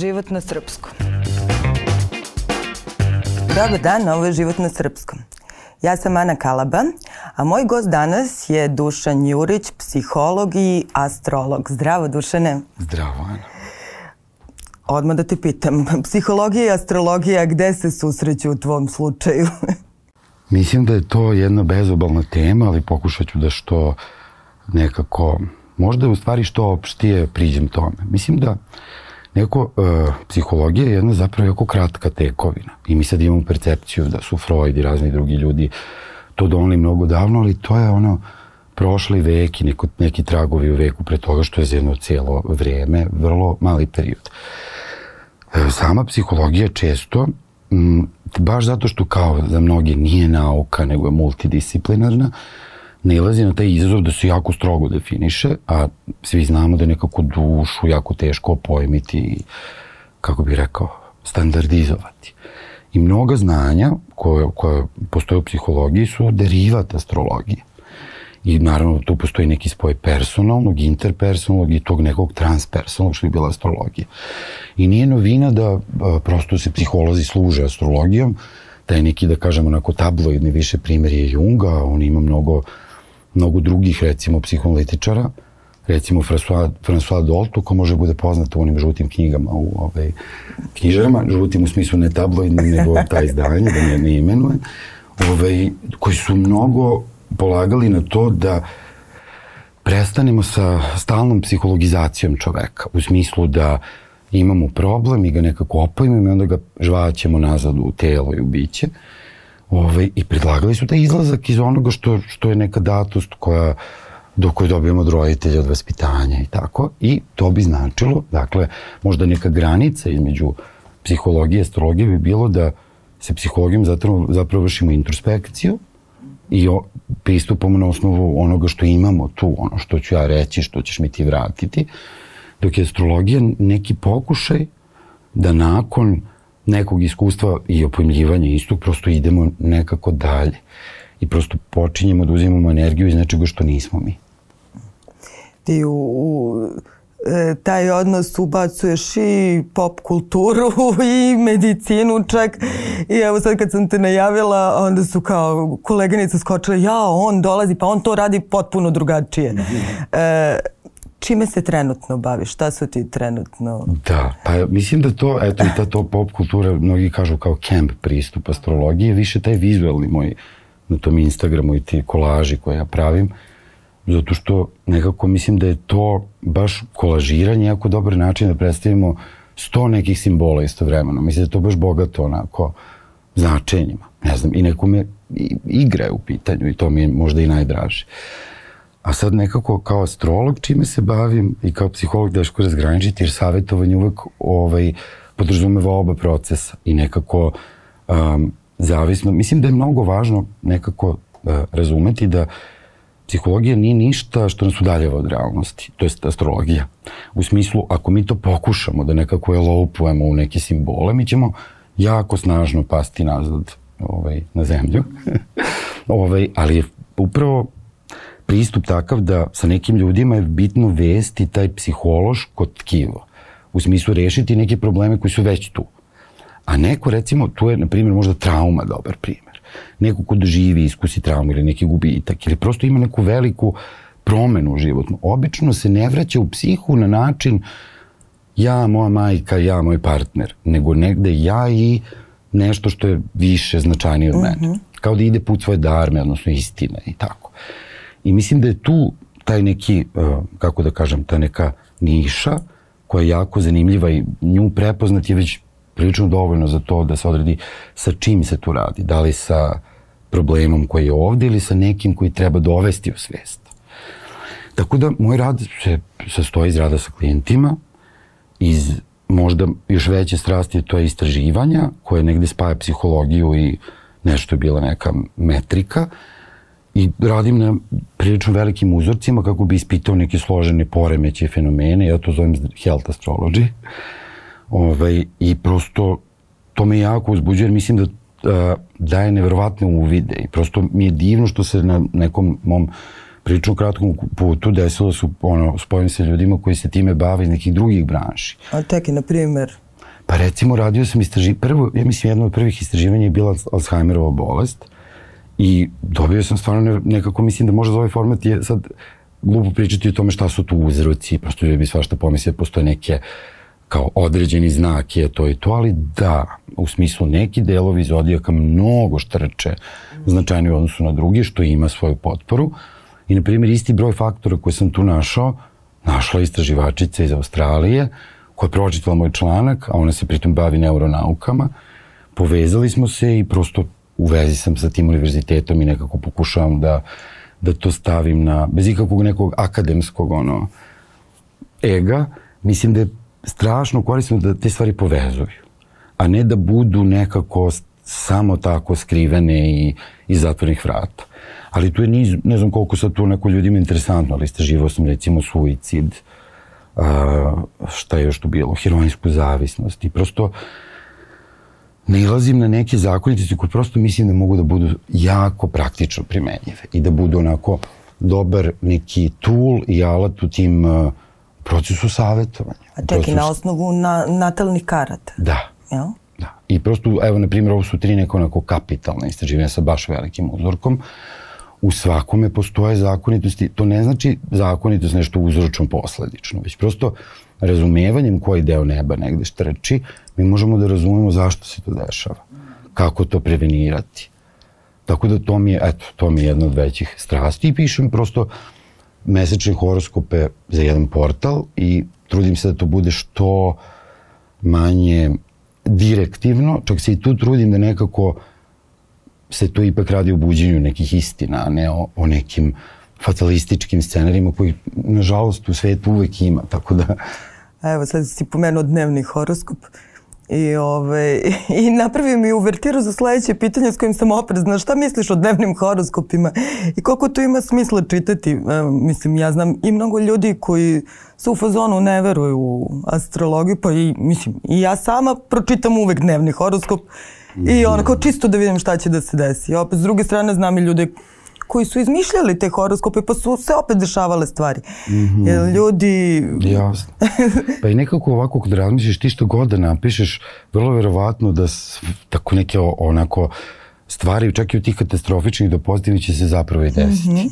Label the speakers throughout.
Speaker 1: Život na srpskom. Dobar dan, ovo je Život na srpskom. Ja sam Ana Kalaba, a moj gost danas je Dušan Jurić, psiholog i astrolog. Zdravo, Dušane.
Speaker 2: Zdravo, Ana.
Speaker 1: Odmah da te pitam, psihologija i astrologija, gde se susreću u tvom slučaju?
Speaker 2: Mislim da je to jedna bezobalna tema, ali pokušat ću da što nekako, možda u stvari što opštije priđem tome. Mislim da Neko, uh, psihologija je jedna zapravo jako kratka tekovina i mi sad imamo percepciju da su Freud i razni drugi ljudi to donali mnogo davno, ali to je ono prošli vek i neko, neki tragovi u veku pre toga što je za jedno cijelo vreme, vrlo mali period. E, sama psihologija često, m, baš zato što kao za mnoge nije nauka, nego je multidisciplinarna, nailazi na taj izazov da se jako strogo definiše, a svi znamo da je nekako dušu jako teško pojmiti i, kako bih rekao, standardizovati. I mnoga znanja koje, koje postoje u psihologiji su derivat astrologije. I naravno tu postoji neki spoj personalnog, interpersonalnog i tog nekog transpersonalnog što je bila astrologija. I nije novina da a, prosto se psiholozi služe astrologijom, taj neki, da kažemo, onako tabloidni više primjer je Junga, on ima mnogo mnogo drugih, recimo, psihoanalitičara, recimo François, François Dolto, ko može bude poznat u onim žutim knjigama u ovaj, knjižarama, žutim u smislu ne tabloidnim, nego ta izdanje, da ne, ne imenuje, ovaj, koji su mnogo polagali na to da prestanemo sa stalnom psihologizacijom čoveka, u smislu da imamo problem i ga nekako opojimo i onda ga žvaćemo nazad u telo i u biće. Uh, Ovaj, I predlagali su taj izlazak iz onoga što, što je neka datost koja do koje dobijemo od roditelja, od vaspitanja i tako. I to bi značilo, dakle, možda neka granica između psihologije i astrologije bi bilo da se psihologijom zapravo, zapravo vršimo introspekciju i o, pristupamo na osnovu onoga što imamo tu, ono što ću ja reći, što ćeš mi ti vratiti, dok je astrologija neki pokušaj da nakon nekog iskustva i opojmljivanja istog, prosto idemo nekako dalje. I prosto počinjemo da uzimamo energiju iz nečega što nismo mi.
Speaker 1: Ti u, u e, taj odnos ubacuješ i pop kulturu i medicinu čak i evo sad kad sam te najavila onda su kao koleginice skočile ja on dolazi pa on to radi potpuno drugačije e, čime se trenutno baviš? Šta su ti trenutno?
Speaker 2: Da, pa mislim da to, eto i ta to pop kultura, mnogi kažu kao camp pristup astrologije, više taj vizualni moj na tom Instagramu i ti kolaži koje ja pravim, zato što nekako mislim da je to baš kolažiranje jako dobar način da predstavimo sto nekih simbola istovremeno. Mislim da je to baš bogato onako značenjima. Ne znam, i nekome igra je u pitanju i to mi je možda i najdraže. Uh, A sad nekako kao astrolog čime se bavim i kao psiholog teško razgraničiti jer savjetovanje uvek ovaj, podrazumeva oba procesa i nekako um, zavisno. Mislim da je mnogo važno nekako uh, razumeti da psihologija nije ništa što nas udaljava od realnosti, to je astrologija. U smislu, ako mi to pokušamo da nekako elopujemo u neke simbole, mi ćemo jako snažno pasti nazad ovaj, na zemlju. ovaj, ali je upravo pristup takav da sa nekim ljudima je bitno vesti taj psihološko tkivo. U smislu rešiti neke probleme koji su već tu. A neko, recimo, tu je, na primjer, možda trauma dobar primjer. Neko ko doživi, iskusi traumu ili neki gubitak ili prosto ima neku veliku promenu životnu. Obično se ne vraća u psihu na način ja, moja majka, ja, moj partner, nego negde ja i nešto što je više značajnije od mene. Mm -hmm. Kao da ide put svoje darme, odnosno istine i tako. I mislim da je tu taj neki, e, kako da kažem, ta neka niša koja je jako zanimljiva i nju prepoznat je već prilično dovoljno za to da se odredi sa čim se tu radi. Da li sa problemom koji je ovde ili sa nekim koji treba dovesti u svest. Tako da moj rad se sastoji iz rada sa klijentima, iz možda još veće strasti to je istraživanja koje negde spaja psihologiju i nešto je bila neka metrika i radim na prilično velikim uzorcima kako bi ispitao neke složene poremeće fenomene, ja to zovem health astrology. Ovaj, I prosto to me jako uzbuđuje jer mislim da a, daje neverovatne uvide i prosto mi je divno što se na nekom mom prilično kratkom putu desilo su, ono, spojim se ljudima koji se time bave iz nekih drugih branši.
Speaker 1: A tek je, na primjer?
Speaker 2: Pa recimo radio sam istraživanje, prvo, ja mislim jedno od prvih istraživanja je bila Alzheimerova bolest i dobio sam stvarno nekako, mislim da možda za ovaj format je sad glupo pričati o tome šta su tu uzroci, prosto ljudi bi svašta pomislio, postoje neke kao određeni znak je to i to, ali da, u smislu neki delovi zodijaka mnogo štrče značajno u odnosu na drugi, što ima svoju potporu. I, na primjer, isti broj faktora koje sam tu našao, našla istraživačica iz Australije, koja je pročitala moj članak, a ona se pritom bavi neuronaukama. Povezali smo se i prosto u vezi sam sa tim univerzitetom i nekako pokušavam da, da to stavim na, bez ikakvog nekog akademskog ono, ega, mislim da je strašno korisno da te stvari povezuju, a ne da budu nekako samo tako skrivene i iz zatvornih vrata. Ali tu je niz, ne znam koliko sad tu neko ljudima interesantno, ali istraživao sam recimo suicid, a, šta je još tu bilo, heroinsku zavisnost i prosto nailazim na neke zakonitosti koje prosto mislim da mogu da budu jako praktično primenjive i da budu onako dobar neki tool i alat u tim uh, procesu savjetovanja.
Speaker 1: A čekaj, procesu... na osnovu na, natalnih karata?
Speaker 2: Da.
Speaker 1: Jel?
Speaker 2: Da. I prosto, evo, na primjer, ovo su tri neko onako kapitalne istraživanja sa baš velikim uzorkom. U svakome postoje zakonitosti. To ne znači zakonitost nešto uzročno posledično, već prosto razumevanjem koji deo neba negde štrči, mi možemo da razumemo zašto se to dešava. Kako to prevenirati. Tako da to mi je, eto, to mi je jedna od većih strasti i pišem prosto mesečne horoskope za jedan portal i trudim se da to bude što manje direktivno, čak se i tu trudim da nekako se to ipak radi o buđenju nekih istina, a ne o, o nekim fatalističkim scenarima koji nažalost u svetu uvek ima, tako da...
Speaker 1: Evo sad si pomenuo dnevni horoskop. I, ove, I napravio mi uvertiru za sledeće pitanje s kojim sam oprezna. Šta misliš o dnevnim horoskopima i koliko to ima smisla čitati? E, mislim, ja znam i mnogo ljudi koji su u fazonu ne veruju u astrologiju, pa i, mislim, i ja sama pročitam uvek dnevni horoskop i onako čisto da vidim šta će da se desi. Opet, s druge strane, znam i ljude koji su izmišljali te horoskope, pa su se opet dešavale stvari. Mm -hmm. Ljudi...
Speaker 2: Jasno. Pa i nekako ovako kad razmišljaš ti što god da napišeš, vrlo verovatno da tako neke onako stvari, čak i u tih katastrofičnih do pozitivnih će se zapravo i desiti. Mm -hmm.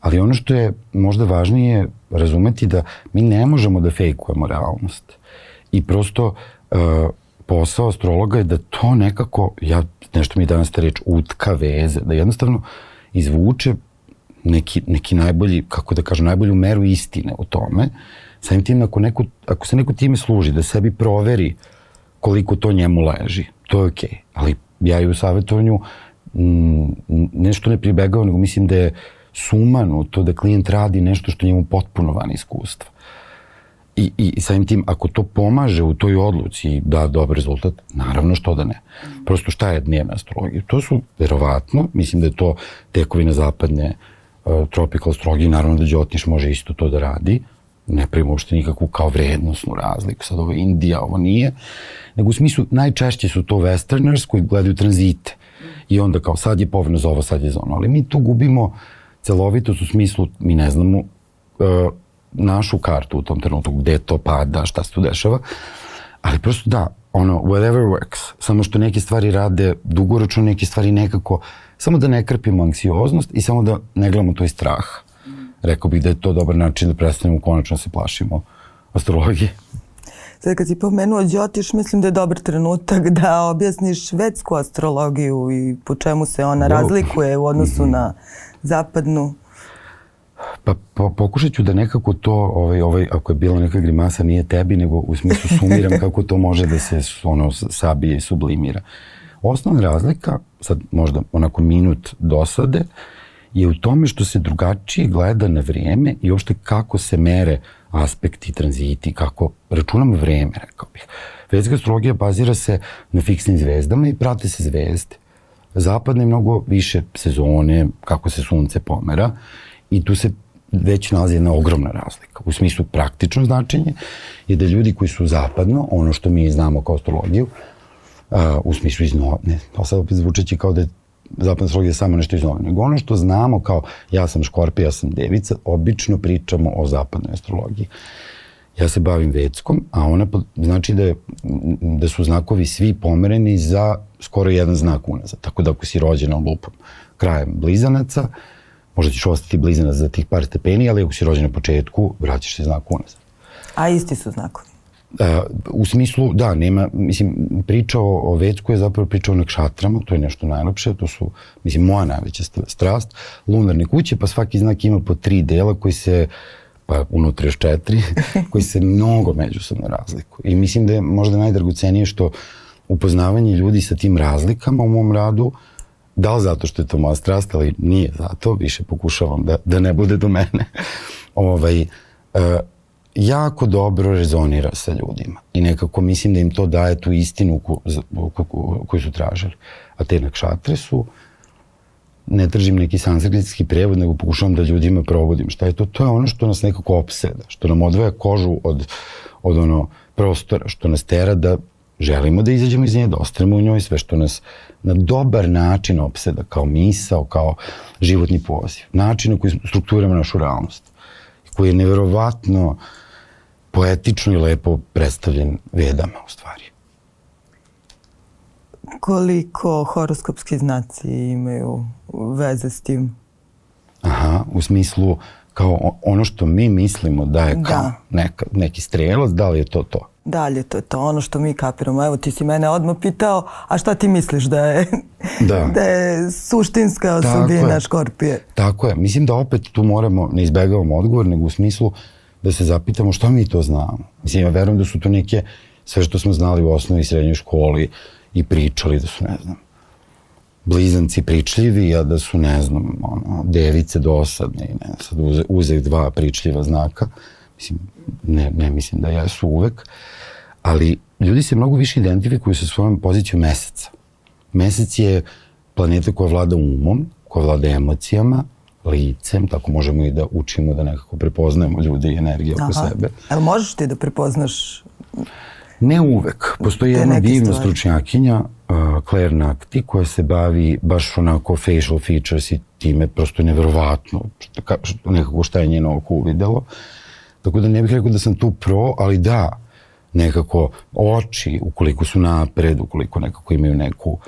Speaker 2: Ali ono što je možda važnije razumeti da mi ne možemo da fejkujemo realnost. I prosto uh, posao astrologa je da to nekako, ja, nešto mi danas ta reč, utka veze, da jednostavno uh, izvuče neki, neki najbolji, kako da kažem, najbolju meru istine u tome. Samim tim, ako, neko, ako se neko time služi, da sebi proveri koliko to njemu leži, to je okej. Okay. Ali ja i u savjetovanju m, nešto ne pribegao, nego mislim da je sumano to da klijent radi nešto što njemu potpuno van iskustva. I, i, samim tim, ako to pomaže u toj odluci i da dobar rezultat, naravno što da ne. Prosto šta je dnevna astrologija? To su, verovatno, mislim da je to tekovina zapadne uh, tropical astrologije, naravno da Đotniš može isto to da radi, ne pravimo uopšte nikakvu kao vrednostnu razliku, sad ovo je Indija, ovo nije, nego u smislu najčešće su to westerners koji gledaju tranzite. I onda kao sad je povrno za ovo, sad je za ono, ali mi tu gubimo celovitost u smislu, mi ne znamo uh, našu kartu u tom trenutku, gde to pada, šta se tu dešava. Ali prosto da, ono, whatever works. Samo što neke stvari rade dugoročno, neke stvari nekako, samo da ne krpimo anksioznost i samo da ne gledamo to iz straha. Rekao bih da je to dobar način da prestanemo konačno da se plašimo astrologije.
Speaker 1: Sad kad si pomenuo Đotiš, mislim da je dobar trenutak da objasniš švedsku astrologiju i po čemu se ona razlikuje u odnosu na zapadnu.
Speaker 2: Pa po, pokušat ću da nekako to, ovaj, ovaj, ako je bila neka grimasa, nije tebi, nego u smislu sumiram kako to može da se ono, sabije i sublimira. Osnovna razlika, sad možda onako minut dosade, je u tome što se drugačije gleda na vreme i uopšte kako se mere aspekti, tranziti, kako računamo vreme, rekao bih. Vedska astrologija bazira se na fiksnim zvezdama i prate se zvezde. Zapadne mnogo više sezone, kako se sunce pomera I tu se već nalazi jedna ogromna razlika. U smislu praktično značenje je da ljudi koji su zapadno, ono što mi znamo kao astrologiju, a, u smislu iz nove, ne, to sad opet zvučeći kao da je zapadna astrologija samo nešto iz nove, nego ono što znamo kao ja sam škorpija, ja sam devica, obično pričamo o zapadnoj astrologiji. Ja se bavim veckom, a ona znači da, je, da su znakovi svi pomereni za skoro jedan znak unazad. Tako da ako si rođena lupom krajem blizanaca, možda ćeš ostati blizanac za tih par stepeni, ali ako si rođen na početku, vraćaš se znak unazad.
Speaker 1: A isti su znakovi?
Speaker 2: Uh, u smislu, da, nema, mislim, priča o, o vecku je zapravo priča o nekšatrama, to je nešto najlepše, to su, mislim, moja najveća strast, lunarne kuće, pa svaki znak ima po tri dela koji se, pa unutra još četiri, koji se mnogo međusobno razlikuju. I mislim da je možda najdragocenije što upoznavanje ljudi sa tim razlikama u mom radu, da li zato što je to moja strast, ali nije zato, više pokušavam da, da ne bude do mene, ovaj, uh, jako dobro rezonira sa ljudima i nekako mislim da im to daje tu istinu ko, ko, ko, koju su tražili. A te nakšatre su, ne tražim neki sanskritski prevod, nego pokušavam da ljudima provodim. Šta je to? To je ono što nas nekako opseda, što nam odvaja kožu od, od ono prostora, što nas tera da želimo da izađemo iz nje, da ostanemo u njoj, sve što nas na dobar način opseda, kao misao, kao životni poziv. Način na koji strukturiramo našu realnost, koji je neverovatno poetično i lepo predstavljen vedama, u stvari.
Speaker 1: Koliko horoskopski znaci imaju veze s tim?
Speaker 2: Aha, u smislu kao ono što mi mislimo da je kao da. Neka, neki strelac, da li je to to?
Speaker 1: Da li je to to, ono što mi kapiramo. Evo ti si mene odmah pitao, a šta ti misliš da je, da. da je suštinska osobina škorpije?
Speaker 2: Tako je. Mislim da opet tu moramo, ne izbegavamo odgovor, nego u smislu da se zapitamo šta mi to znamo. Mislim, ja verujem da su to neke, sve što smo znali u osnovi i srednjoj školi i pričali da su, ne znam, blizanci pričljivi, a da su, ne znam, ono, device dosadne i ne, sad uze, uze dva pričljiva znaka. Mislim, ne, ne mislim da jesu uvek, ali ljudi se mnogo više identifikuju sa svojom pozicijom meseca. Mesec je planeta koja vlada umom, koja vlada emocijama, licem, tako možemo i da učimo da nekako prepoznajemo ljude i energije oko sebe.
Speaker 1: Ali možeš ti da prepoznaš
Speaker 2: Ne uvek. Postoji jedna divna stvari. stručnjakinja, uh, Claire Nakti, koja se bavi baš onako facial features i time prosto je neverovatno šta, nekako šta je njeno oko uvidelo. Tako da ne bih rekao da sam tu pro, ali da, nekako oči, ukoliko su napred, ukoliko nekako imaju neku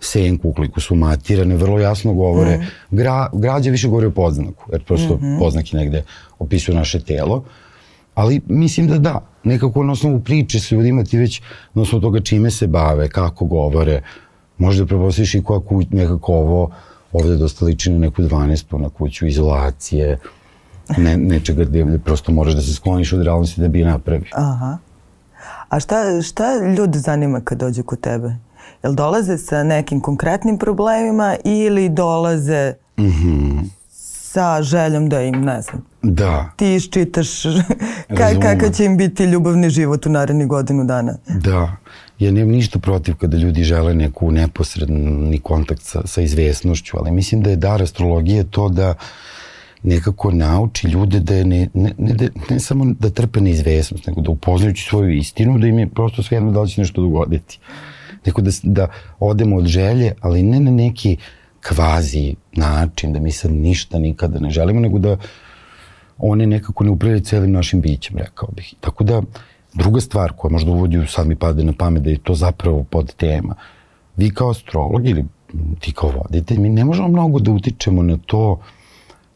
Speaker 2: senku, ukoliko su matirane, vrlo jasno govore. Mm. Gra, građe više govore o podznaku, jer prosto mm -hmm. poznaki negde opisuju naše telo. Ali mislim da da, nekako na osnovu priče su ljudima ti već na osnovu toga čime se bave, kako govore, možda prepostaviš i koja kuć, nekako ovo, ovde dosta liči na neku 12 na kuću izolacije, ne, nečega gde prosto moraš da se skloniš od realnosti da bi napravio.
Speaker 1: Aha. A šta, šta ljudi zanima kad dođu kod tebe? Jel dolaze sa nekim konkretnim problemima ili dolaze mm -hmm. sa željom da im, ne znam,
Speaker 2: da.
Speaker 1: ti iščitaš ka, kakav će im biti ljubavni život u narednih godinu dana?
Speaker 2: Da. Ja nemam ništa protiv kada ljudi žele neku neposredni kontakt sa, sa izvesnošću, ali mislim da je dar astrologije to da nekako nauči ljude da je ne, ne, ne, ne, ne samo da trpe neizvesnost, nego da upoznajući svoju istinu, da im je prosto sve jedno da li će nešto dogoditi. Neko da, da odemo od želje, ali ne na neki kvazi način, da mi sad ništa nikada ne želimo, nego da one nekako ne upravljaju celim našim bićem, rekao bih. Tako da, druga stvar koja možda uvodi, sad mi pade na pamet da je to zapravo pod tema. Vi kao astrolog ili ti kao voditelj, mi ne možemo mnogo da utičemo na to,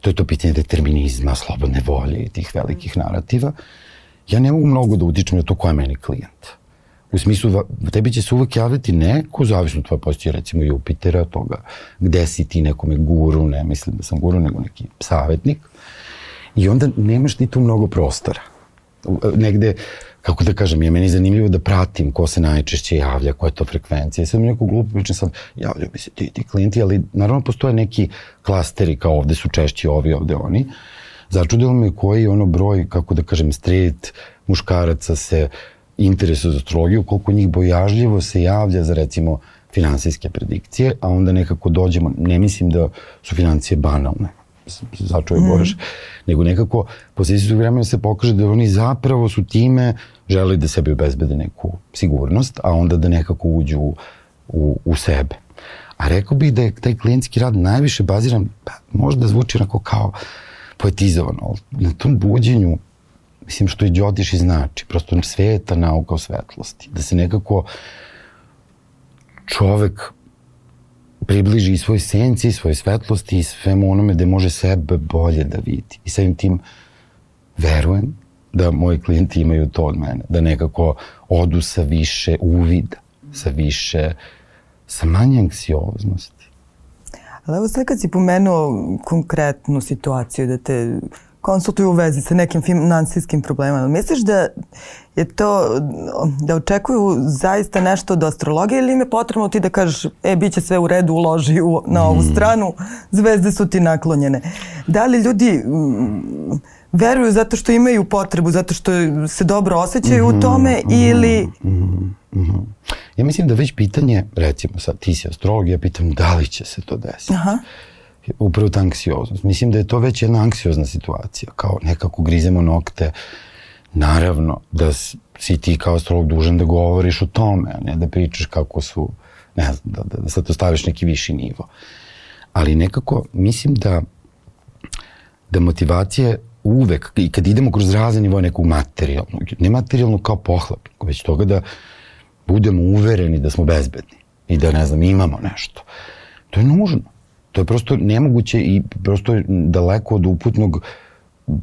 Speaker 2: to je to pitanje determinizma, slobodne volje i tih velikih narativa. Ja ne mogu mnogo da utičem na to ko je meni klijent. U smislu, tebi će se uvek javiti neko, zavisno tvoje pozicije, recimo Jupitera, toga gde si ti nekome guru, ne mislim da sam guru, nego neki savjetnik. I onda nemaš ti tu mnogo prostora. Negde, kako da kažem, je meni zanimljivo da pratim ko se najčešće javlja, koja je to frekvencija. Sad mi neko glupo pričam sad, javljaju bi se ti, ti klijenti, ali naravno postoje neki klasteri, kao ovde su češći ovi, ovde oni. Začudilo me koji je ono broj, kako da kažem, street muškaraca se interesu za astrologiju, koliko njih bojažljivo se javlja za recimo finansijske predikcije, a onda nekako dođemo, ne mislim da su financije banalne, začuje mm. Boraš, nego nekako posle istog vremena se pokaže da oni zapravo su time želi da sebi obezbede neku sigurnost, a onda da nekako uđu u, u, u sebe. A rekao bih da je taj klijentski rad najviše baziran, pa možda zvuči onako kao poetizovano, na tom buđenju mislim što i Đotiš i znači, prosto sveta nauka o svetlosti, da se nekako čovek približi i svoj senci, svoj svetlosti i svemu onome da može sebe bolje da vidi. I samim tim verujem da moji klijenti imaju to od mene, da nekako odu sa više uvida, sa više, sa manje anksioznosti.
Speaker 1: Ali evo sad kad si pomenuo konkretnu situaciju da te konsultuju u vezi sa nekim finansijskim problemama. Misliš da je to, da očekuju zaista nešto od astrologije ili im je potrebno ti da kažeš, e, bit će sve u redu, uloži u, na ovu mm. stranu, zvezde su ti naklonjene. Da li ljudi mm, veruju zato što imaju potrebu, zato što se dobro osjećaju mm -hmm, u tome mm -hmm, ili... Mm -hmm,
Speaker 2: mm -hmm. Ja mislim da već pitanje, recimo sad ti si astrolog, ja pitam da li će se to desiti. Aha upravo ta anksioznost. Mislim da je to već jedna anksiozna situacija, kao nekako grizemo nokte, naravno da si ti kao astrolog dužan da govoriš o tome, a ne da pričaš kako su, ne znam, da, da, da sad to staviš neki viši nivo. Ali nekako mislim da da motivacije uvek, i kad idemo kroz razne nivoje nekog materijalnog, ne materijalnog kao pohlep, već toga da budemo uvereni da smo bezbedni i da, ne znam, imamo nešto. To je nužno. To je prosto nemoguće i prosto je daleko od uputnog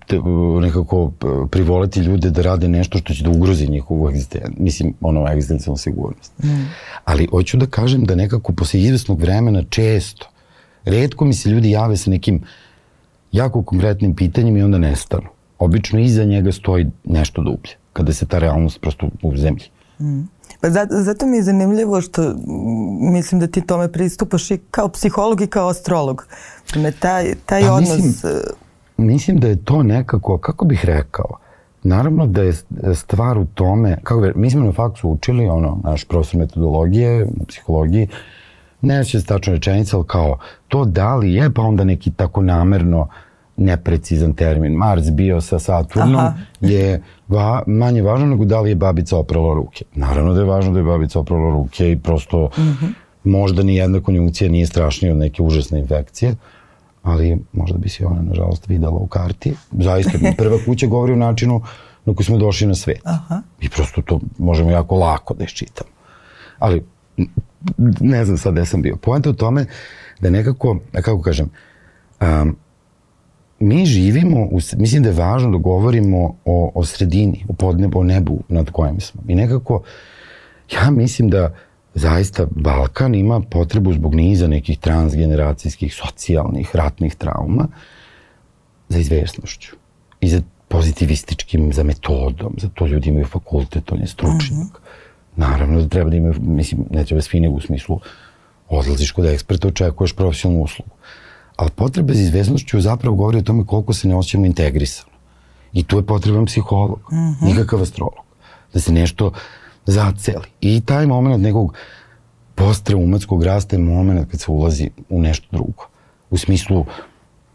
Speaker 2: te, nekako privoliti ljude da rade nešto što će da ugrozi njihovu egzistenciju, mislim, ono, egzistencijalnu sigurnost. Mm. Ali hoću da kažem da nekako posle izvesnog vremena često, redko mi se ljudi jave sa nekim jako konkretnim pitanjima i onda nestanu. Obično iza njega stoji nešto dublje, kada se ta realnost prosto u zemlji. Mm.
Speaker 1: Pa zato, zato mi je zanimljivo što mislim da ti tome pristupaš i kao psiholog i kao astrolog. Me taj, taj pa, odnos...
Speaker 2: Mislim, e, mislim da je to nekako, kako bih rekao, Naravno da je stvar u tome, kako bi, mi smo na faksu učili, ono, naš profesor metodologije, psihologiji, neće se tačno rečenica, ali kao, to da li je, pa onda neki tako namerno neprecizan termin. Mars bio sa Saturnom Aha. je va, manje važno nego da li je babica oprala ruke. Naravno da je važno da je babica oprala ruke i prosto mm -hmm. možda ni jedna konjunkcija nije strašnija od neke užasne infekcije, ali možda bi se ona nažalost videla u karti. Zaista, prva kuća govori o načinu na koji smo došli na svet. Aha. I prosto to možemo jako lako da iščitamo. Ali ne znam sad gde sam bio. Poenta u tome da nekako, kako kažem, um, mi živimo, u, mislim da je važno da govorimo o, o sredini, o podnebu, o nebu nad kojim smo. I nekako, ja mislim da zaista Balkan ima potrebu zbog niza nekih transgeneracijskih, socijalnih, ratnih trauma za izvesnošću i za pozitivističkim, za metodom, za to ljudi imaju fakultet, on je stručnjak. Mhm. -huh. Naravno da treba da imaju, mislim, ne treba svi nego u smislu odlaziš kod eksperta, očekuješ profesionalnu uslugu ali potreba za izveznošću zapravo govori o tome koliko se ne osjećamo integrisano. I tu je potreban psiholog, mm -hmm. nikakav astrolog, da se nešto zaceli. I taj moment nekog postraumatskog rasta je moment kad se ulazi u nešto drugo. U smislu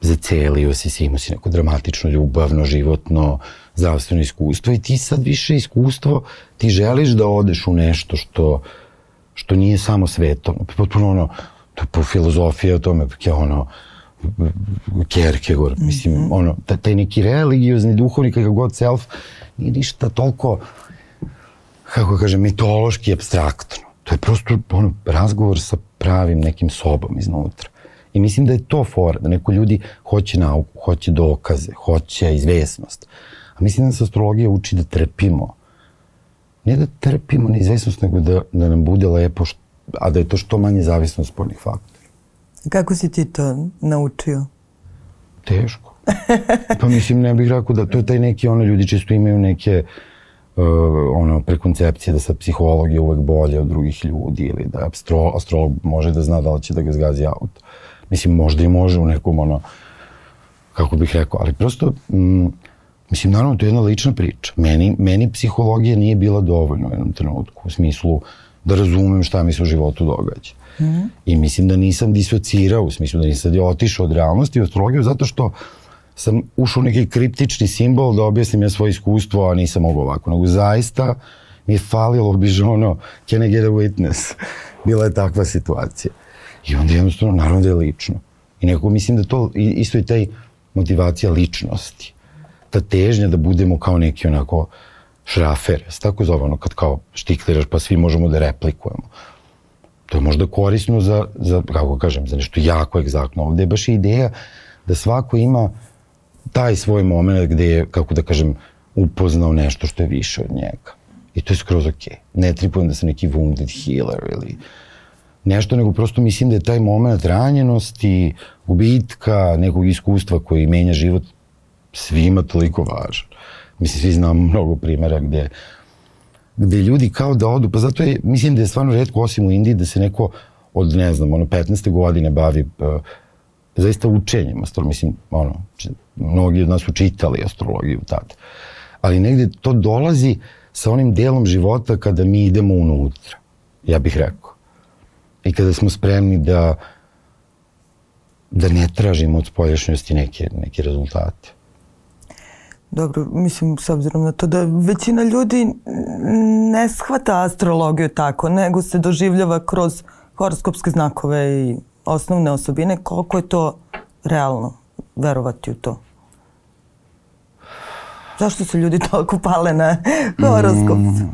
Speaker 2: zacelio si se, imao si neko dramatično, ljubavno, životno, zdravstveno iskustvo i ti sad više iskustvo, ti želiš da odeš u nešto što, što nije samo svetovno. Potpuno ono, to je po filozofiji o tome, je ono, Kierkegaard, mislim, mm -hmm. ono, taj neki religiozni, duhovni, kakav god self, nije ništa toliko, kako kažem, mitološki, abstraktno. To je prosto ono, razgovor sa pravim nekim sobom iznutra. I mislim da je to fora, da neko ljudi hoće nauku, hoće dokaze, hoće izvesnost. A mislim da se astrologija uči da trpimo. Ne da trpimo neizvesnost, nego da, da nam bude lepo, a da je to što manje zavisno od spoljnih faktora.
Speaker 1: Kako si ti to naučio?
Speaker 2: Teško. Pa mislim, ne bih rekao da to je taj neki, ono, ljudi često imaju neke uh, ono, prekoncepcije da sad psiholog je uvek bolje od drugih ljudi ili da astro, astrolog može da zna da li će da ga zgazi auto. Mislim, možda i može u nekom, ono, kako bih rekao, ali prosto, mm, mislim, naravno, to je jedna lična priča. Meni, meni psihologija nije bila dovoljna u jednom trenutku, u smislu da razumem šta mi se u životu događa. -hmm. I mislim da nisam disocirao, u smislu da nisam otišao od realnosti u astrologiju, zato što sam ušao neki kriptični simbol da objasnim ja svoje iskustvo, a nisam mogao ovako. Nego zaista mi je falilo bi ono, can I get a witness? Bila je takva situacija. I onda jednostavno, naravno da je lično. I nekako mislim da to isto i taj motivacija ličnosti. ta težnja da budemo kao neki onako šrafer, se tako zove ono kad kao štikliraš pa svi možemo da replikujemo. To je možda korisno za, za kako kažem, za nešto jako egzaktno. Ovde je baš ideja da svako ima taj svoj moment gde je, kako da kažem, upoznao nešto što je više od njega. I to je skroz okej. Okay. Ne tripujem da sam neki wounded healer ili nešto, nego prosto mislim da je taj moment ranjenosti, gubitka, nekog iskustva koji menja život svima toliko važan. Mislim, svi znamo mnogo primjera gde, gde ljudi kao da odu, pa zato je, mislim da je stvarno redko, osim u Indiji, da se neko od, ne znam, ono, 15. godine bavi uh, zaista učenjem astrologije. Mislim, ono, mnogi od nas su čitali astrologiju tad. Ali negde to dolazi sa onim delom života kada mi idemo unutra, ja bih rekao. I kada smo spremni da da ne tražimo od spoljašnjosti neke, neke rezultate.
Speaker 1: Dobro, mislim, s obzirom na to da većina ljudi ne shvata astrologiju tako, nego se doživljava kroz horoskopske znakove i osnovne osobine, koliko je to realno verovati u to? Zašto su ljudi toliko pale na horoskop? Mm,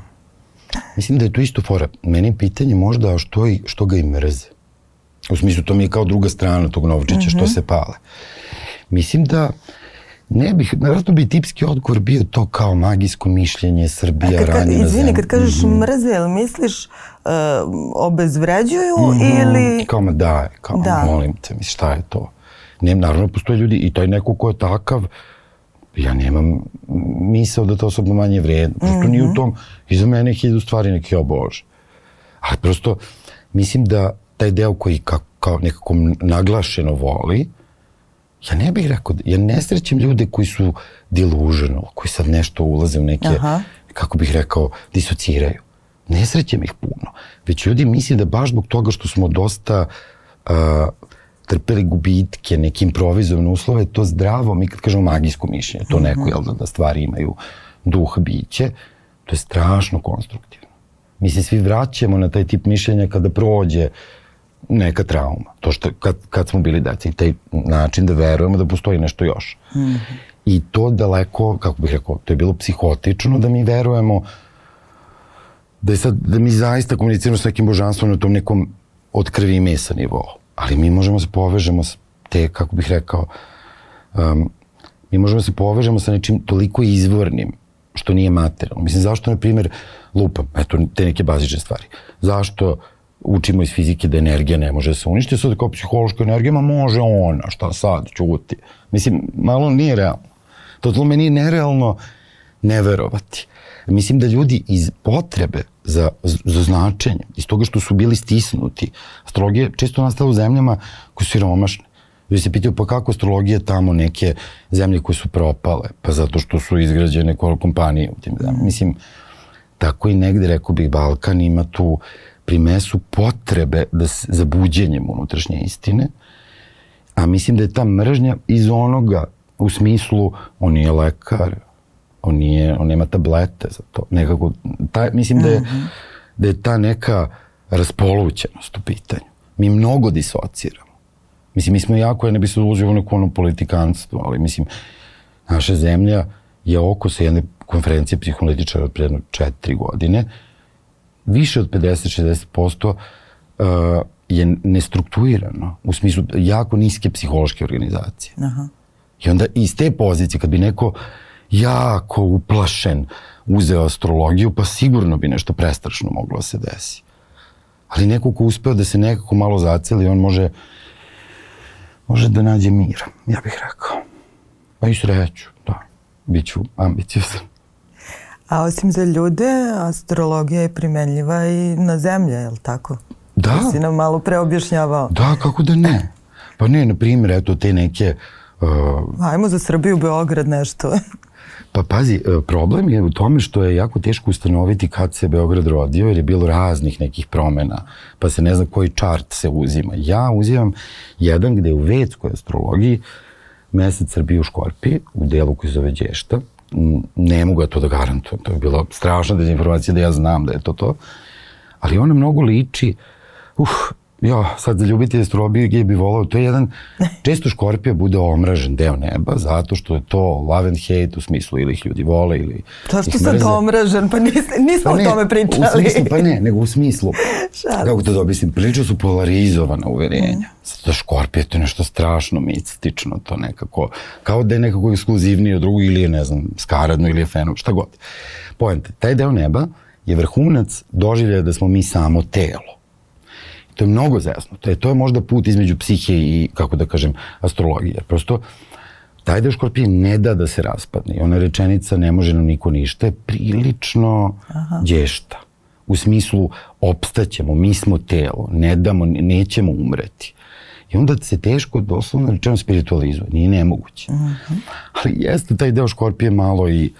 Speaker 2: mislim da je to isto fora. Meni pitanje možda što, što ga i mrze. U smislu, to mi je kao druga strana tog novčića, mm -hmm. što mhm. se pale. Mislim da ne bih, naravno bi tipski odgovor bio to kao magijsko mišljenje Srbija
Speaker 1: kad,
Speaker 2: rani
Speaker 1: na Izvini, kad kažeš mm -hmm. mrze, jel misliš uh, obezvređuju mm -hmm. ili...
Speaker 2: Kao ma daj, kao da. molim te, misli, šta je to? Ne, naravno postoje ljudi i taj neko ko je takav, ja nemam misao da to osobno manje vredno. Prosto mm -hmm. nije u mhm. tom, iza mene hiljadu stvari neki, o Bože. Ali prosto, mislim da taj deo koji kao, kao nekako naglašeno voli, ja ne bih rekao, ja ne srećem ljude koji su delusional, koji sad nešto ulaze u neke, Aha. kako bih rekao, disociraju. Ne srećem ih puno. Već ljudi misle da baš zbog toga što smo dosta uh, trpeli gubitke, neke improvizovane uslove, to zdravo, mi kad kažemo magijsko mišljenje, to neko, mhm. jel da, da stvari imaju duh biće, to je strašno konstruktivno. Mi se svi vraćamo na taj tip mišljenja kada prođe neka trauma. To što kad, kad smo bili deca i taj način da verujemo da postoji nešto još. Mm -hmm. I to daleko, kako bih rekao, to je bilo psihotično da mi verujemo da je sad, da mi zaista komuniciramo s nekim božanstvom na tom nekom od krvi i mesa nivou. Ali mi možemo se povežemo s te, kako bih rekao, um, mi možemo se povežemo sa nečim toliko izvornim što nije materijalno. Mislim, zašto, na primjer, lupam, eto, te neke bazične stvari. Zašto učimo iz fizike da energija ne može da se uništi, sad kao psihološka energija, ma može ona, šta sad, čuti. Mislim, malo nije realno. Totalno meni je nerealno ne verovati. Mislim da ljudi iz potrebe za, za značenje, iz toga što su bili stisnuti, astrologija često nastala u zemljama koje su siromašne. Ljudi se pitaju pa kako astrologija tamo neke zemlje koje su propale, pa zato što su izgrađene kompanije u tim zemljama. Mislim, tako i negde, rekao bih, Balkan ima tu primesu potrebe da se, za buđenjem unutrašnje istine, a mislim da je ta mržnja iz onoga u smislu on nije lekar, on, nije, on nema tablete za to. Nekako, ta, mislim da je, -hmm. da je ta neka raspolućenost u pitanju. Mi mnogo disociramo. Mislim, mi smo jako, ja ne bi se ulazio u neko ono politikanstvo, ali mislim, naša zemlja je oko sa jedne konferencije psiholitičara od predno četiri godine, više od 50-60% uh, je nestrukturirano, u smislu jako niske psihološke organizacije. Aha. I onda iz te pozicije, kad bi neko jako uplašen uzeo astrologiju, pa sigurno bi nešto prestrašno moglo da se desi. Ali neko ko uspeo da se nekako malo zaceli, on može može da nađe mir, ja bih rekao. Pa i sreću, da. Biću ambiciozan.
Speaker 1: A osim za ljude, astrologija je primenljiva i na zemlje, je li tako?
Speaker 2: Da.
Speaker 1: To si nam malo preobjašnjavao.
Speaker 2: Da, kako da ne? Pa ne, na primjer, eto te neke... Uh,
Speaker 1: Ajmo za Srbiju, Beograd, nešto.
Speaker 2: Pa pazi, e, problem je u tome što je jako teško ustanoviti kad se Beograd rodio, jer je bilo raznih nekih promena, pa se ne zna koji čart se uzima. Ja uzimam jedan gde u vedskoj astrologiji mesec Srbije u Škorpiji, u delu koji se zove Đešta, ne mogu ja to da garantujem. To je bilo strašna dezinformacija da ja znam da je to to. Ali ona mnogo liči, uh, ja, sad za ljubitelje astrologije bi volao, to je jedan, često škorpija bude omražen deo neba, zato što je to love and hate u smislu ili ih ljudi vole ili
Speaker 1: Zašto sad omražen? Pa nis, nismo pa ne, o tome pričali.
Speaker 2: U smislu, pa ne, nego u smislu, kako to dobistim, prilično su polarizovana uverenja. Mm. Zato škorpija to je nešto strašno mistično, to nekako, kao da je nekako ekskluzivniji od drugog ili je, ne znam, skaradno ili je feno, šta god. Pojente, taj deo neba je vrhunac doživlja da smo mi samo telo To je mnogo zesno. To je, to je možda put između psihe i, kako da kažem, astrologije. Prosto, taj deo škorpije ne da da se raspadne. I ona rečenica ne može nam niko ništa je prilično Aha. dješta. U smislu, opstaćemo, mi smo telo, ne damo, nećemo umreti. I onda se teško, doslovno rečeno, spiritualizuje. Nije nemoguće. Uh -huh. Ali jeste taj deo škorpije malo i,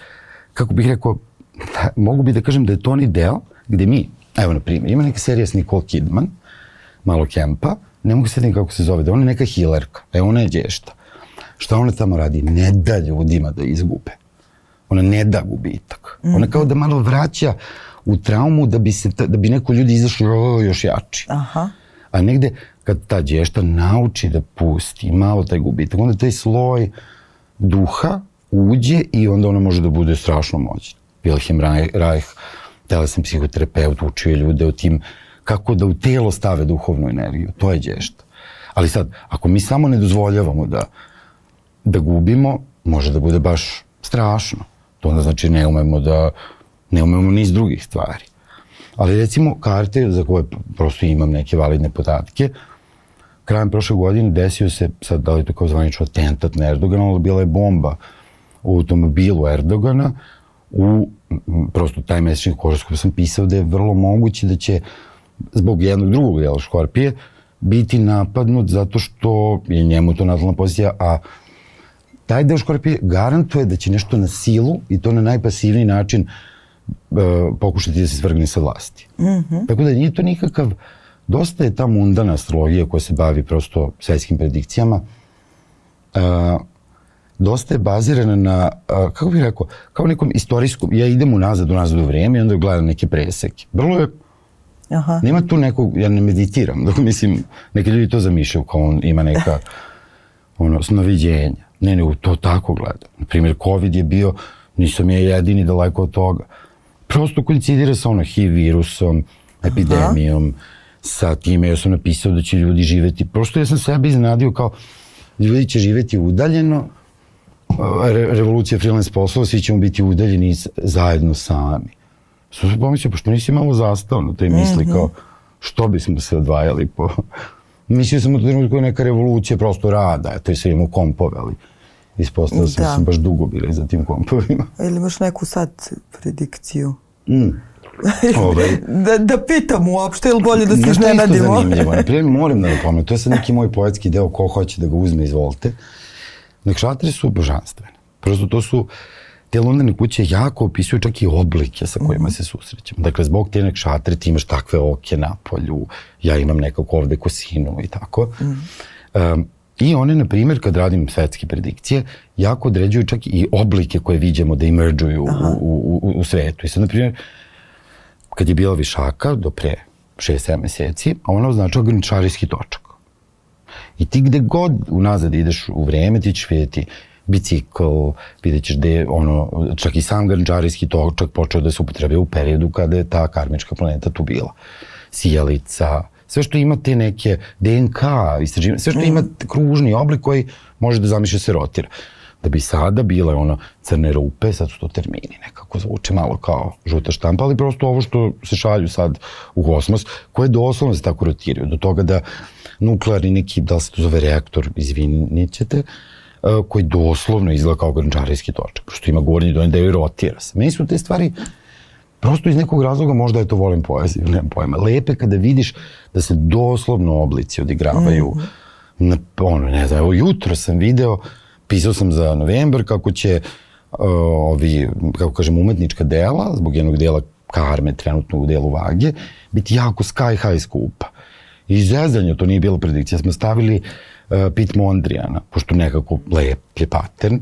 Speaker 2: kako bih rekao, da, mogu bi da kažem da je to ni deo gde mi, evo na primjer, ima neka serija s Nicole Kidman, malo kempa, ne mogu se kako se zove, da ona je neka hilerka, e ona je dješta. Šta ona tamo radi? Ne da ljudima da izgube. Ona ne da gubitak. Mm -hmm. Ona kao da malo vraća u traumu da bi, se, da bi neko ljudi izašli još jači. Aha. A negde kad ta dješta nauči da pusti malo taj gubitak, onda taj sloj duha uđe i onda ona može da bude strašno moćna. Wilhelm Reich, telesni psihoterapeut, učio ljude o tim kako da u telo stave duhovnu energiju. To je dješta. Ali sad, ako mi samo ne dozvoljavamo da, da gubimo, može da bude baš strašno. To onda znači ne umemo da, ne umemo niz drugih stvari. Ali recimo karte za koje prosto imam neke validne podatke, krajem prošle godine desio se, sad da li to kao zvanično atentat na Erdogana, ali bila je bomba u automobilu Erdogana, u prosto taj mesečni horoskop sam pisao da je vrlo moguće da će zbog jednog drugog dela škorpije biti napadnut zato što je njemu to natalna pozicija, a taj deo škorpije garantuje da će nešto na silu i to na najpasivniji način uh, pokušati da se svrgne sa vlasti. Mm -hmm. Tako da nije to nikakav, dosta je ta mundana astrologija koja se bavi prosto svetskim predikcijama, uh, dosta je bazirana na, uh, kako bih rekao, kao nekom istorijskom, ja idem unazad, unazad u vreme i onda gledam neke preseke. Vrlo je Aha. Nema tu nekog, ja ne meditiram, dok mislim, neki ljudi to zamišljaju kao on ima neka ono, snoviđenja. Ne, nego to tako gledam. Naprimjer, COVID je bio, nisam je jedini daleko od toga. Prosto koincidira sa ono HIV virusom, epidemijom, Aha. sa time ja sam napisao da će ljudi živeti. Prosto ja sam sebe iznenadio kao ljudi će živeti udaljeno, re, revolucija freelance poslova, svi ćemo biti udaljeni zajedno sami. Sam se pomislio, pa što nisi malo zastao na toj misli, mm -hmm. kao što bismo se odvajali po... Mislio sam u trenutku je neka revolucija prosto rada, eto i sve imamo kompove, ali ispostavio sam da. sam baš dugo bili za tim kompovima.
Speaker 1: Ili imaš neku sad predikciju? Mm. Ovaj. da, da pitam uopšte, ili bolje da se iznenadimo?
Speaker 2: Nešto zanimljivo. Naprimjer, moram da napomenem, to je sad neki moj poetski deo, ko hoće da ga uzme, izvolite. Nekšatri su božanstvene. Prosto to su, uh, te lunarne kuće jako opisuju čak i oblike sa kojima se susrećemo. Dakle, zbog te nek šatre ti imaš takve oke na polju, ja imam nekako ovde kosinu i tako. Mm. Um, I one, na primjer, kad radim svetske predikcije, jako određuju čak i oblike koje viđemo da imerdžuju u, u, u, u svetu. I sad, na primjer, kad je bila višaka do pre 6-7 meseci, ona označava graničarijski točak. I ti gde god unazad ideš u vreme, ti ćeš vidjeti bicikl, vidjet ćeš da je ono, čak i sam grančarijski točak počeo da se upotrebe u periodu kada je ta karmička planeta tu bila. Sijalica, sve što ima te neke DNK, istraživanje, sve što ima mm. kružni oblik koji može da zamišlja se rotira. Da bi sada bile ono crne rupe, sad su to termini, nekako zvuče malo kao žuta štampa, ali prosto ovo što se šalju sad u kosmos, koje doslovno se tako rotiraju, do toga da nuklearni neki, da li se to zove reaktor, izvinit ćete, uh, koji doslovno izgleda kao grančarijski točak, što ima gornji donji deo i rotira se. Meni su te stvari prosto iz nekog razloga možda je to volim poeziju, nemam pojma. Lepe kada vidiš da se doslovno oblici odigravaju mm na, ono, ne znam, evo jutro sam video, pisao sam za novembar kako će uh, ovi, kako kažem, umetnička dela, zbog jednog dela karme trenutno u delu vage, biti jako sky high skupa. I zezanje, to nije bilo predikcija, smo stavili uh, Pit Mondrijana, pošto nekako lep je pattern,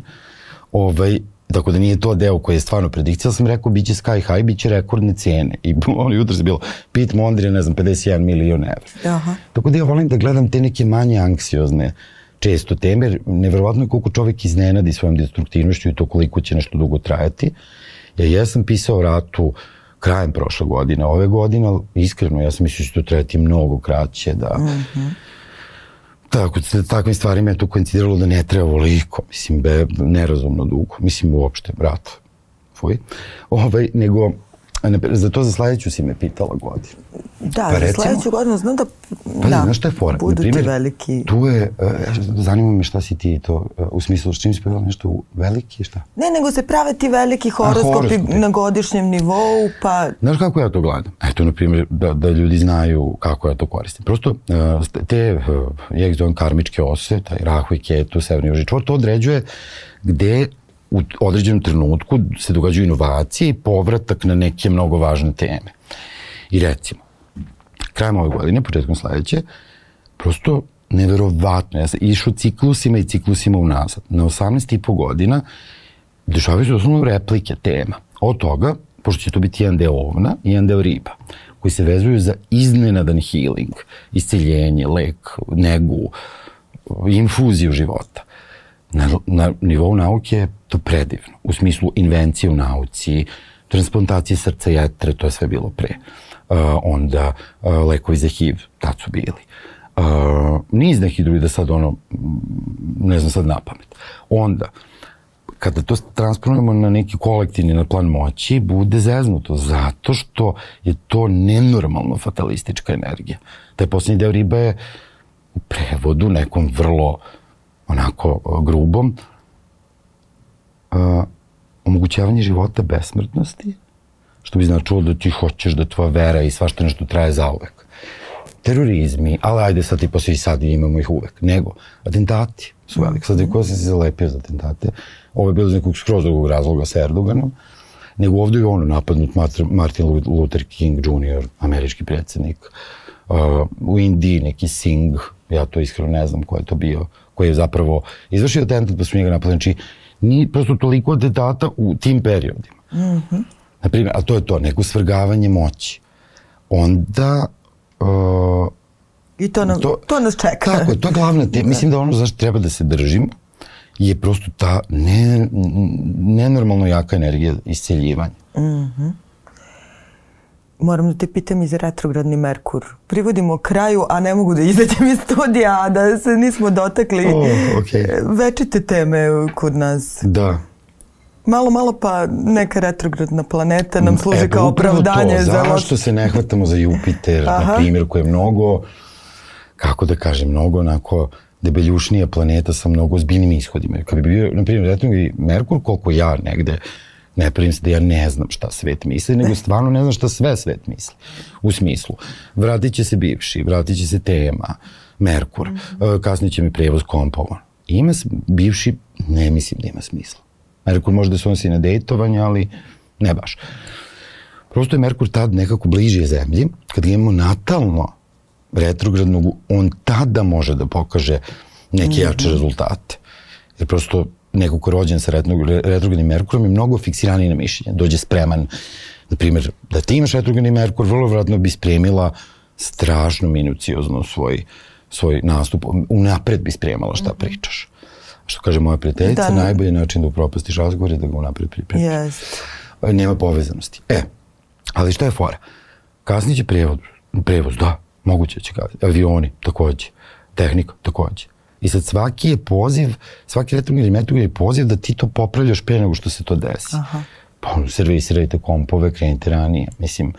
Speaker 2: ovaj, Tako da nije to deo koji je stvarno predikcija, sam rekao biće sky high, biće rekordne cene. I ono jutro je bilo Pit Mondrian, ne znam, 51 milion evra. Aha. Tako da ja volim da gledam te neke manje anksiozne često teme, jer neverovatno je koliko čovek iznenadi svojom destruktivnošću i to koliko će nešto dugo trajati. Ja jesam pisao ratu krajem prošle godine, ove godine, iskreno ja sam mislio da će to trajati mnogo kraće, da... Mm -hmm Tako, sa takvim stvarima je to koincidiralo da ne treba ovoliko, mislim, be, nerazumno dugo, mislim, uopšte, brat, fuj, ovaj, nego, za to za sledeću si me pitala godinu.
Speaker 1: Da, pa, za sledeću godinu znam da,
Speaker 2: pa, da znaš šta je fora?
Speaker 1: budu Naprimer, ti veliki...
Speaker 2: Tu je, uh, zanima me šta si ti to, uh, u smislu s čim si pevala nešto veliki, šta?
Speaker 1: Ne, nego se prave ti veliki horoskopi, A, na godišnjem nivou, pa...
Speaker 2: Znaš kako ja to gledam? Eto, na primjer, da, da ljudi znaju kako ja to koristim. Prosto, uh, te, uh, ja ih zovem karmičke ose, taj rahu i ketu, severni južni čvor, to određuje gde u određenom trenutku se događaju inovacije i povratak na neke mnogo važne teme. I recimo, krajem ove godine, početkom sledeće, prosto neverovatno, ja sam išao ciklusima i ciklusima unazad. Na 18,5 godina dešavaju se osnovno replike tema. Od toga, pošto će to biti jedan deo ovna i jedan deo riba, koji se vezuju za iznenadan healing, isceljenje, lek, negu, infuziju života. Na, na nivou nauke je to predivno. U smislu invencije u nauci, transplantacije srca i jetre, to je sve bilo pre. Uh, onda uh, lekovi za HIV, tad su bili. Uh, niz nekih drugih da sad ono, ne znam sad na pamet. Onda, kada to transponujemo na neki kolektivni na plan moći, bude zeznuto, zato što je to nenormalno fatalistička energija. Taj posljednji deo riba je u prevodu nekom vrlo onako grubom uh, omogućavanje života besmrtnosti, što bi značilo da ti hoćeš da tvoja vera i svašta nešto traje zauvek. Terorizmi, ali ajde sad i posle i sad imamo ih uvek. Nego, atentati su velike. Sad ko sam se zalepio za atentate, ovo je bilo iz nekog skroz drugog razloga sa Erdoganom, nego ovde je ono napadnut Martin Luther King Jr., američki predsednik, uh, u Indiji neki Singh, ja to iskreno ne znam ko je to bio, koji je zapravo izvršio atentat pa su njega napadali. Znači, ni prosto toliko atentata u tim periodima. Mm -hmm. Naprimjer, a to je to, neko svrgavanje moći. Onda... Uh,
Speaker 1: I to, nam, to, to nas čeka.
Speaker 2: Tako je, to je glavna tema. Mislim da ono zašto treba da se držimo je prosto ta ne, nenormalno jaka energija isceljivanja. Mm -hmm.
Speaker 1: Moram da te pitam i za retrogradni Merkur. Privodimo kraju, a ne mogu da izađem iz studija, a da se nismo dotakli oh, okay. večite teme kod nas.
Speaker 2: Da.
Speaker 1: Malo, malo pa neka retrogradna planeta nam služi e, pa kao opravdanje. To.
Speaker 2: Za Zašto se ne hvatamo za Jupiter, Aha. na primjer, koji je mnogo, kako da kažem, mnogo onako debeljušnija planeta sa mnogo zbiljnim ishodima. Kad bi bio, na primjer, retrogradni Merkur, koliko ja negde ne pravim se da ja ne znam šta svet misli, nego stvarno ne znam šta sve svet misli. U smislu, vratit će se bivši, vratit će se tema, Merkur, mm -hmm. kasnije će mi prevoz kompovan. Ima, bivši, ne mislim da ima smisla. Merkur može da se odnosi na dejtovanje, ali ne baš. Prosto je Merkur tad nekako bliže zemlji, kad imamo natalno retrogradnog, on tada može da pokaže neke jače mhm. rezultate. Jer prosto neko ko je rođen sa retrogradnim Merkurom je mnogo fiksiraniji na mišljenje. Dođe spreman, na primjer, da ti imaš retrogradni Merkur, vrlo vratno bi spremila strašno minuciozno svoj, svoj nastup. Unapred bi spremala šta mhm. pričaš. Što kaže moja prijateljica, da, najbolji način da upropastiš razgovor je da ga unapred pripremiš.
Speaker 1: Yes.
Speaker 2: Nema povezanosti. E, ali šta je fora? Kasnije će prevod, prevoz, da, moguće će kasnije. Avioni, takođe. Tehnika, takođe. I sad svaki je poziv, svaki retrogradni metod je poziv da ti to popravljaš pre nego što se to desi. Aha. Pa ono, servisirajte kompove, krenite ranije. Mislim,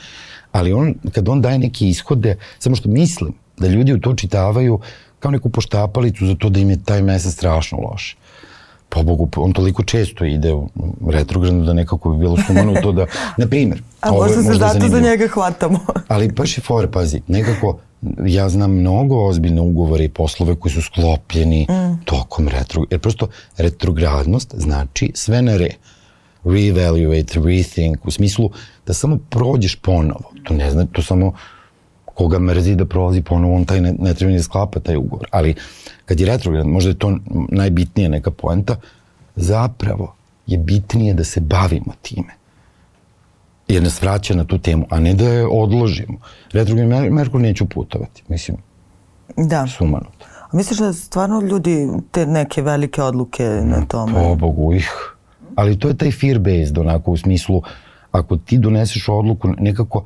Speaker 2: ali on, kad on daje neke ishode, samo što mislim da ljudi u to čitavaju kao neku poštapalicu za to da im je taj mesec strašno loš. Po Bogu, on toliko često ide u retrogradno da nekako bi bilo sumano to da, na primjer.
Speaker 1: A možda se zato za njega hvatamo.
Speaker 2: ali baš je fore, pazi, nekako ja znam mnogo ozbiljne ugovore i poslove koji su sklopljeni mm. tokom retro, jer prosto retrogradnost znači sve na re. Reevaluate, rethink, u smislu da samo prođeš ponovo. To ne zna, to samo koga mrzi da prolazi ponovo, on taj ne, ne treba ni da sklapa taj ugovor. Ali kad je retrograd, možda je to najbitnija neka poenta, zapravo je bitnije da se bavimo time. Jer nas vraća na tu temu, a ne da je odložimo. Retrogradni Merkur neću putovati, mislim,
Speaker 1: Da.
Speaker 2: sumanuto.
Speaker 1: A misliš da stvarno ljudi te neke velike odluke na tome?
Speaker 2: Po Bogu ih. Ali to je taj fear based, onako u smislu, ako ti doneseš odluku, nekako,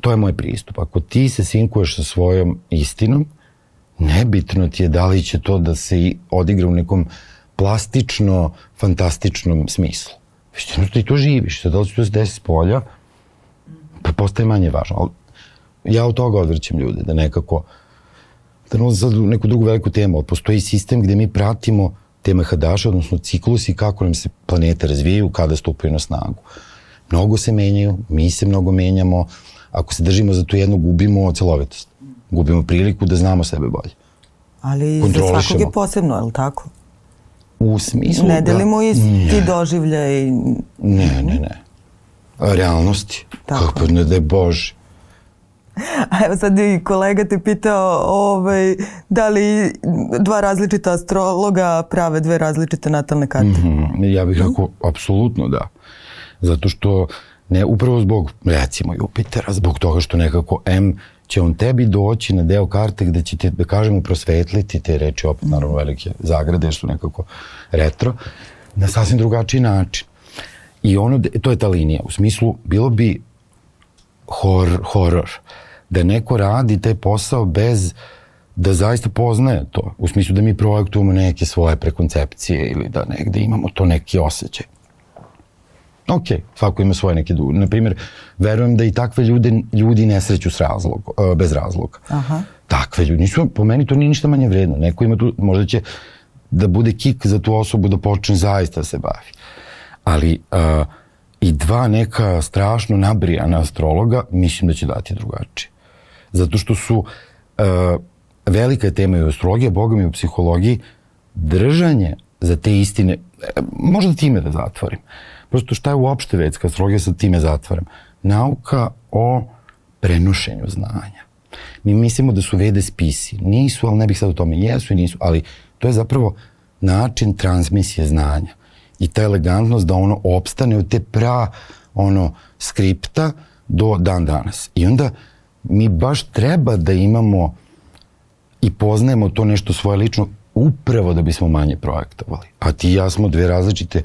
Speaker 2: to je moj pristup. Ako ti se sinkuješ sa svojom istinom, nebitno ti je da li će to da se odigra u nekom plastično, fantastičnom smislu. Već ti, to živiš, sad da li će to se desi s polja, postaje manje važno. Ali ja od toga odvrćem ljude, da nekako, da ne sad u neku drugu veliku temu, ali postoji sistem gde mi pratimo te mahadaše, odnosno ciklusi kako nam se planete razvijaju, kada stupaju na snagu. Mnogo se menjaju, mi se mnogo menjamo, ako se držimo za to jedno, gubimo celovitost. Gubimo priliku da znamo sebe bolje.
Speaker 1: Ali za svakog je posebno, je li tako?
Speaker 2: U smislu
Speaker 1: Ne
Speaker 2: da...
Speaker 1: delimo isti
Speaker 2: Ne.
Speaker 1: doživljaj.
Speaker 2: Ne, ne, ne. Realnosti.
Speaker 1: Tako
Speaker 2: Kako ne da je Bože.
Speaker 1: A evo sad i kolega te pitao ovaj, da li dva različita astrologa prave dve različite natalne karte.
Speaker 2: Mhm, Ja bih rekao, apsolutno da. Zato što, ne, upravo zbog, recimo, Jupitera, zbog toga što nekako M će on tebi doći na deo karte gde će te, da kažemo, prosvetliti te reči, opet naravno velike zagrade, su nekako retro, na sasvim drugačiji način. I ono, to je ta linija. U smislu, bilo bi hor, horor da neko radi taj posao bez da zaista poznaje to. U smislu da mi projektujemo neke svoje prekoncepcije ili da negde imamo to neki osjećaj. Ok, svako ima svoje neke duge. Naprimjer, verujem da i takve ljude, ljudi ne sreću s razlog, e, bez razloga.
Speaker 1: Aha.
Speaker 2: Takve ljudi, nisu, po meni to nije ništa manje vredno. Neko ima tu, možda će da bude kik za tu osobu da počne zaista da se bavi. Ali uh, i dva neka strašno nabrijana astrologa mislim da će dati drugačije. Zato što su uh, velika tema i u astrologiji, boga mi u psihologiji, držanje za te istine, e, možda time da zatvorim. Prosto šta je uopšte vedska astrologija, sad time zatvaram. Nauka o prenošenju znanja. Mi mislimo da su vede spisi. Nisu, ali ne bih sad o tome. Jesu i nisu, ali to je zapravo način transmisije znanja. I ta elegantnost da ono opstane od te pra ono skripta do dan danas. I onda mi baš treba da imamo i poznajemo to nešto svoje lično upravo da bismo manje projektovali. A ti i ja smo dve različite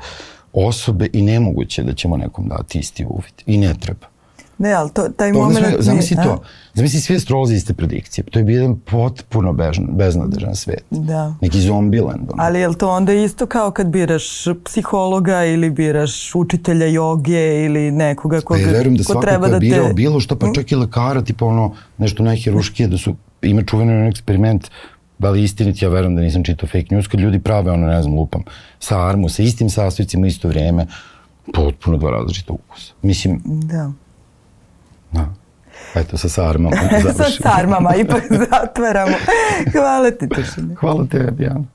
Speaker 2: osobe i nemoguće da ćemo nekom dati isti uvid. I ne treba.
Speaker 1: Ne, ali to, taj
Speaker 2: To
Speaker 1: moment...
Speaker 2: sve, zamisli
Speaker 1: nije-
Speaker 2: to. Zamisli sve astrolozi iste predikcije. To je bio jedan potpuno bežan, beznadežan svet.
Speaker 1: Da.
Speaker 2: Neki zombiland. Ono.
Speaker 1: Ali je li to onda isto kao kad biraš psihologa ili biraš učitelja joge ili nekoga
Speaker 2: Pa
Speaker 1: koga,
Speaker 2: ja verujem da
Speaker 1: ko treba da
Speaker 2: birao
Speaker 1: te...
Speaker 2: bilo što, pa čak i lekara, tipa ono, nešto najhiruškije, da su, ima čuveni eksperiment, da li istinit, ja verujem da nisam čitao fake news, kad ljudi prave ono, ne znam, lupam, sarmu sa istim sastojcima isto vrijeme, potpuno dva različita ukusa. Mislim,
Speaker 1: Da.
Speaker 2: Da. Eto, sa sarmom.
Speaker 1: Sa sarmama ipak zatvaramo. Hvala ti, Tušine.
Speaker 2: Hvala tebi, Ana.